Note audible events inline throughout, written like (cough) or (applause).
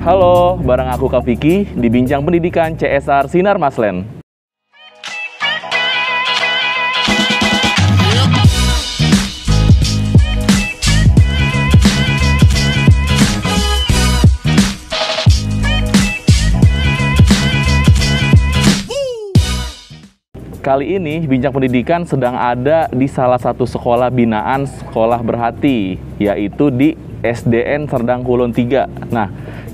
Halo, bareng aku Kak Vicky di Bincang Pendidikan CSR Sinar Maslen. Kali ini Bincang Pendidikan sedang ada di salah satu sekolah binaan Sekolah Berhati, yaitu di SDN Serdang Kulon 3. Nah,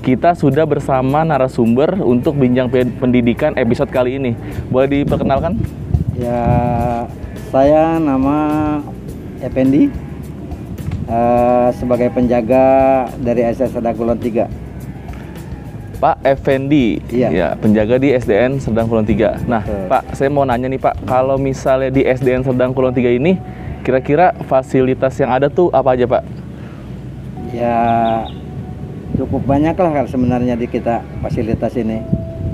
kita sudah bersama narasumber untuk Bincang Pendidikan episode kali ini. Boleh diperkenalkan? Ya, saya nama Effendi uh, sebagai penjaga dari SDN Serdang Kulon 3. Pak Effendi, Iya. ya penjaga di SDN Serdang Kulon 3. Nah, Betul. Pak, saya mau nanya nih Pak, kalau misalnya di SDN Serdang Kulon 3 ini, kira-kira fasilitas yang ada tuh apa aja Pak? Ya, cukup banyak lah kalau sebenarnya di kita fasilitas ini.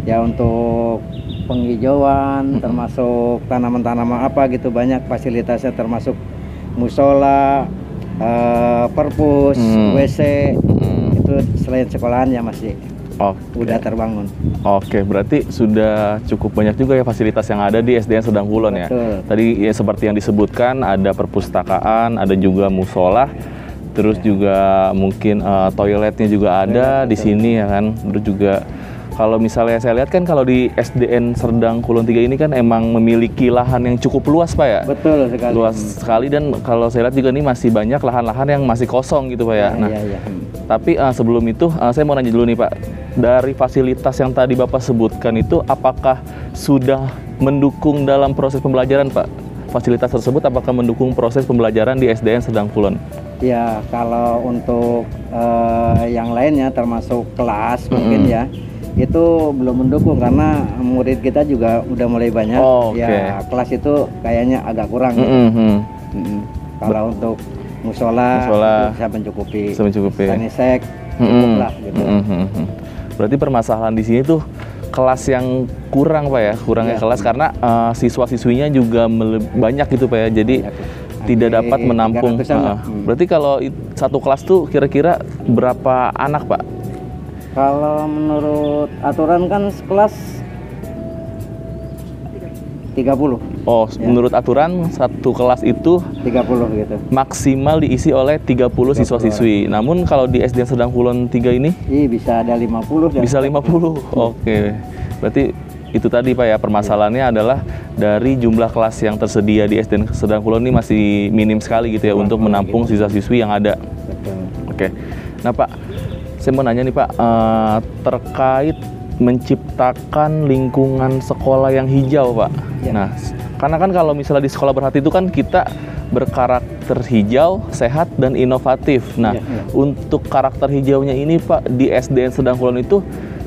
Ya untuk penghijauan, termasuk tanaman-tanaman apa gitu banyak fasilitasnya termasuk musola, eh, perpus, Hmm. WC. Hmm. Itu selain sekolahan ya masih Oke. udah terbangun. Oke, berarti sudah cukup banyak juga ya fasilitas yang ada di SDN Sedang Kulon ya. Tadi ya seperti yang disebutkan ada perpustakaan, ada juga musola, terus juga mungkin eh, toiletnya juga ada Toilet, di betul. sini ya kan. Terus juga kalau misalnya saya lihat kan kalau di SDN Serdang Kulon 3 ini kan emang memiliki lahan yang cukup luas Pak ya. Betul sekali. Luas sekali dan kalau saya lihat juga nih masih banyak lahan-lahan yang masih kosong gitu Pak ya. Nah, Iya, iya. Hmm. tapi eh, sebelum itu eh, saya mau nanya dulu nih Pak, dari fasilitas yang tadi Bapak sebutkan itu apakah sudah mendukung dalam proses pembelajaran Pak? Fasilitas tersebut apakah mendukung proses pembelajaran di SDN Sedang Kulon? Ya, kalau untuk eh, yang lainnya termasuk kelas mungkin Mm-mm. ya, itu belum mendukung karena murid kita juga udah mulai banyak. Oh, oke. Ya, kelas itu kayaknya agak kurang. Mm-mm. Mm-mm. Kalau untuk musola, Musola. bisa mencukupi. Bisa mencukupi. Sanisek cukup Mm-mm. lah gitu. Mm-mm. Berarti permasalahan di sini tuh kelas yang kurang Pak ya, kurangnya Iya. kelas karena eh, siswa-siswinya juga mele- banyak gitu Pak ya. Jadi Banyak. Tidak Hampir dapat menampung. 300-an lah. eh, Hmm. Berarti kalau satu kelas tuh kira-kira berapa anak Pak? Kalau menurut aturan kan kelas 30, Oh, Ya. menurut aturan satu kelas itu 30 gitu. maksimal diisi oleh 30 siswa-siswi. Namun kalau di SDN Sedang Kulon 3 ini Ih, bisa ada 50 dan bisa 50. Oke. Berarti itu tadi Pak ya permasalahannya adalah dari jumlah kelas yang tersedia di SDN Sedang Kulon ini masih minim sekali gitu ya Kurang untuk menampung siswa-siswi yang ada. Betul. Oke. Nah, Pak, saya mau nanya nih, Pak, eh, terkait menciptakan lingkungan sekolah yang hijau, Pak. Ya. Nah, karena kan kalau misalnya di sekolah berhati itu kan kita berkarakter hijau, sehat dan inovatif. Nah, Ya, ya. untuk karakter hijaunya ini, Pak, di SDN Sedang Kulon itu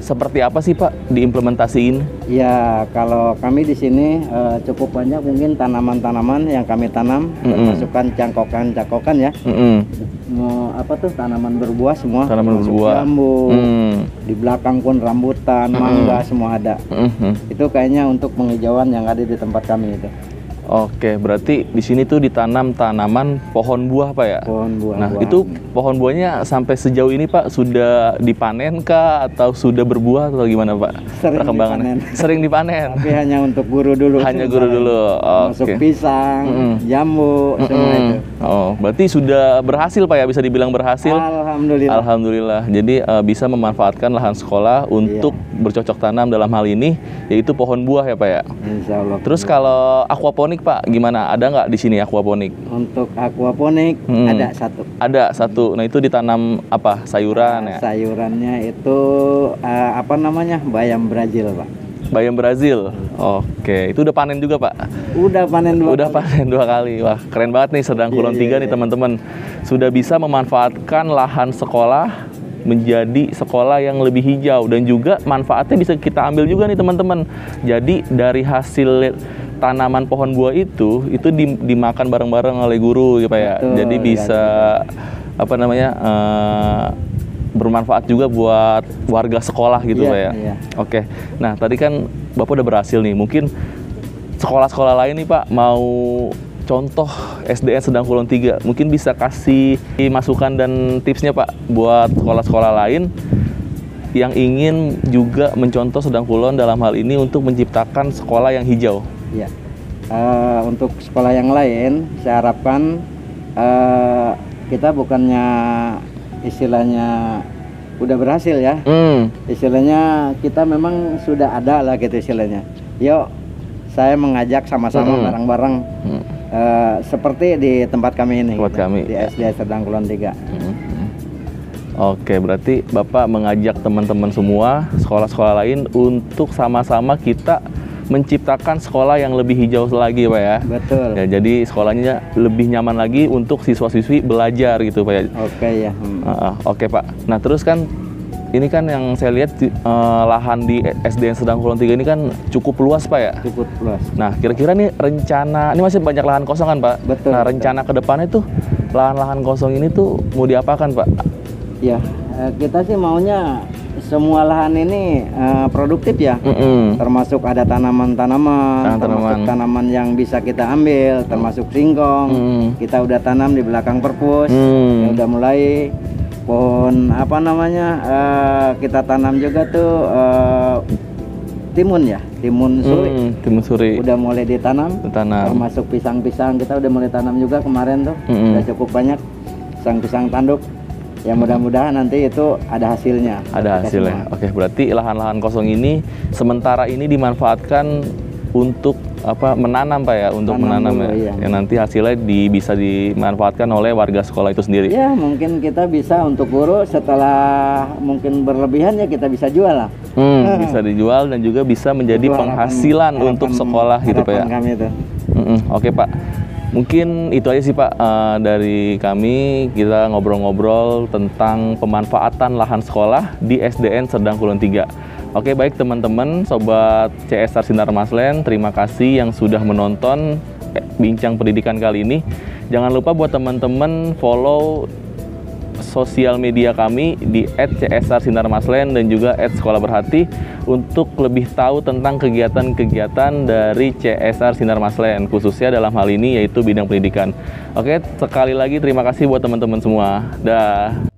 seperti apa sih, Pak, diimplementasiin? Ya, kalau kami di sini eh, cukup banyak mungkin tanaman-tanaman yang kami tanam, Mm-mm. termasukkan cangkokan-cangkokan ya. Mm-mm. Mau apa tuh tanaman berbuah semua. Tanaman berbuah. Jambu. Mm. Di belakang pun rambutan, Mm-mm. mangga semua ada. Mhm. Itu kayaknya untuk penghijauan yang ada di tempat kami itu. Oke, berarti di sini tuh ditanam tanaman pohon buah, Pak ya? Pohon buah. Nah, itu pohon buahnya sampai sejauh ini Pak sudah dipanen kah atau sudah berbuah atau gimana Pak? Sering Perkembangannya. dipanen. (laughs) Sering dipanen. tapi hanya untuk guru dulu. Hanya guru dulu. Masuk Oke. pisang, Mm-mm. jambu, semua Mm-mm. itu. Oh, berarti sudah berhasil Pak ya bisa dibilang berhasil. Alhamdulillah. Alhamdulillah. Jadi eh, bisa memanfaatkan lahan sekolah untuk Iya. bercocok tanam dalam hal ini yaitu pohon buah ya Pak ya. Insya Allah. Terus kalau aquaponik Pak gimana? Ada nggak di sini aquaponik? Untuk aquaponik Hmm. ada satu. Ada satu. Nah itu ditanam apa? Sayuran ya. Sayurannya itu eh, apa namanya? Bayam Brazil, Pak. Bayam Brazil. Oke, itu udah panen juga Pak. Udah panen dua Udah kali. panen dua kali. Wah, keren banget nih Sedang Kulon Iya, 3 iya, nih iya. teman-teman. Sudah bisa memanfaatkan lahan sekolah menjadi sekolah yang lebih hijau dan juga manfaatnya bisa kita ambil juga nih teman-teman. Jadi dari hasil tanaman pohon buah itu itu di- dimakan bareng-bareng oleh guru ya Pak ya. Betul, Jadi bisa apa namanya? eh, bermanfaat juga buat warga sekolah gitu Iya, Pak ya. iya. Oke. Nah, tadi kan Bapak udah berhasil nih. Mungkin sekolah-sekolah lain nih Pak mau contoh SDN Sedang Kulon 3 mungkin bisa kasih masukan dan tipsnya Pak buat sekolah-sekolah lain yang ingin juga mencontoh Sedang Kulon dalam hal ini untuk menciptakan sekolah yang hijau? Ya. Eh, untuk sekolah yang lain, saya harapkan eh, kita bukannya istilahnya udah berhasil ya. Hmm. Istilahnya kita memang sudah ada lah gitu istilahnya. Yuk, saya mengajak sama-sama Mm-mm. bareng-bareng Hmm. eh, seperti di tempat kami ini. Tempat gitu, kami. di SD Sedang Kulon 3. Hmm. Oke, berarti Bapak mengajak teman-teman semua sekolah-sekolah lain untuk sama-sama kita menciptakan sekolah yang lebih hijau lagi, Pak ya. Betul. Ya, jadi sekolahnya lebih nyaman lagi untuk siswa-siswi belajar gitu, Pak ya. Oke ya. hmm. Ah, Oke Pak. Nah terus kan ini kan yang saya lihat eh, lahan di SDN Sedang Kulon 3 ini kan cukup luas Pak ya. Cukup luas. Nah kira-kira nih rencana ini masih banyak lahan kosong kan Pak? Betul, Nah betul. rencana ke depannya tuh lahan-lahan kosong ini tuh mau diapakan Pak? Ya, eh, kita sih maunya semua lahan ini eh, produktif ya. Mm-mm. Termasuk ada tanaman-tanaman, termasuk Tanaman-tanaman. tanaman yang bisa kita ambil, termasuk singkong. Mm. Kita udah tanam di belakang perpus. Hmm. Ya udah mulai pohon apa namanya? eh, kita tanam juga tuh eh, timun ya, timun suri. Hmm, timun suri. Udah mulai ditanam. Tanam. Termasuk pisang-pisang kita udah mulai tanam juga kemarin tuh. Mm-mm. Udah cukup banyak pisang-pisang tanduk. Ya mudah-mudahan nanti itu ada hasilnya. Ada hasilnya. semua. Oke, berarti lahan-lahan kosong ini sementara ini dimanfaatkan untuk apa menanam Pak ya, untuk Tanam menanam dulu, ya. iya. Yang nanti hasilnya di, bisa dimanfaatkan oleh warga sekolah itu sendiri. Ya mungkin kita bisa untuk guru setelah mungkin berlebihan ya kita bisa jual lah. Hmm, (laughs) bisa dijual dan juga bisa menjadi harapan- penghasilan untuk harapan- sekolah gitu Pak ya. kami itu. Mm-mm, Oke Pak, mungkin itu aja sih Pak eh, dari kami kita ngobrol-ngobrol tentang pemanfaatan lahan sekolah di SDN Serdang Kulon 3. Oke baik teman-teman, sobat CSR Sinar Maslen, terima kasih yang sudah menonton eh, bincang pendidikan kali ini. Jangan lupa buat teman-teman follow sosial media kami di @csr Sinar Maslen dan juga @sekolah berhati untuk lebih tahu tentang kegiatan-kegiatan dari CSR Sinar Maslen khususnya dalam hal ini yaitu bidang pendidikan. Oke, sekali lagi terima kasih buat teman-teman semua. Dah.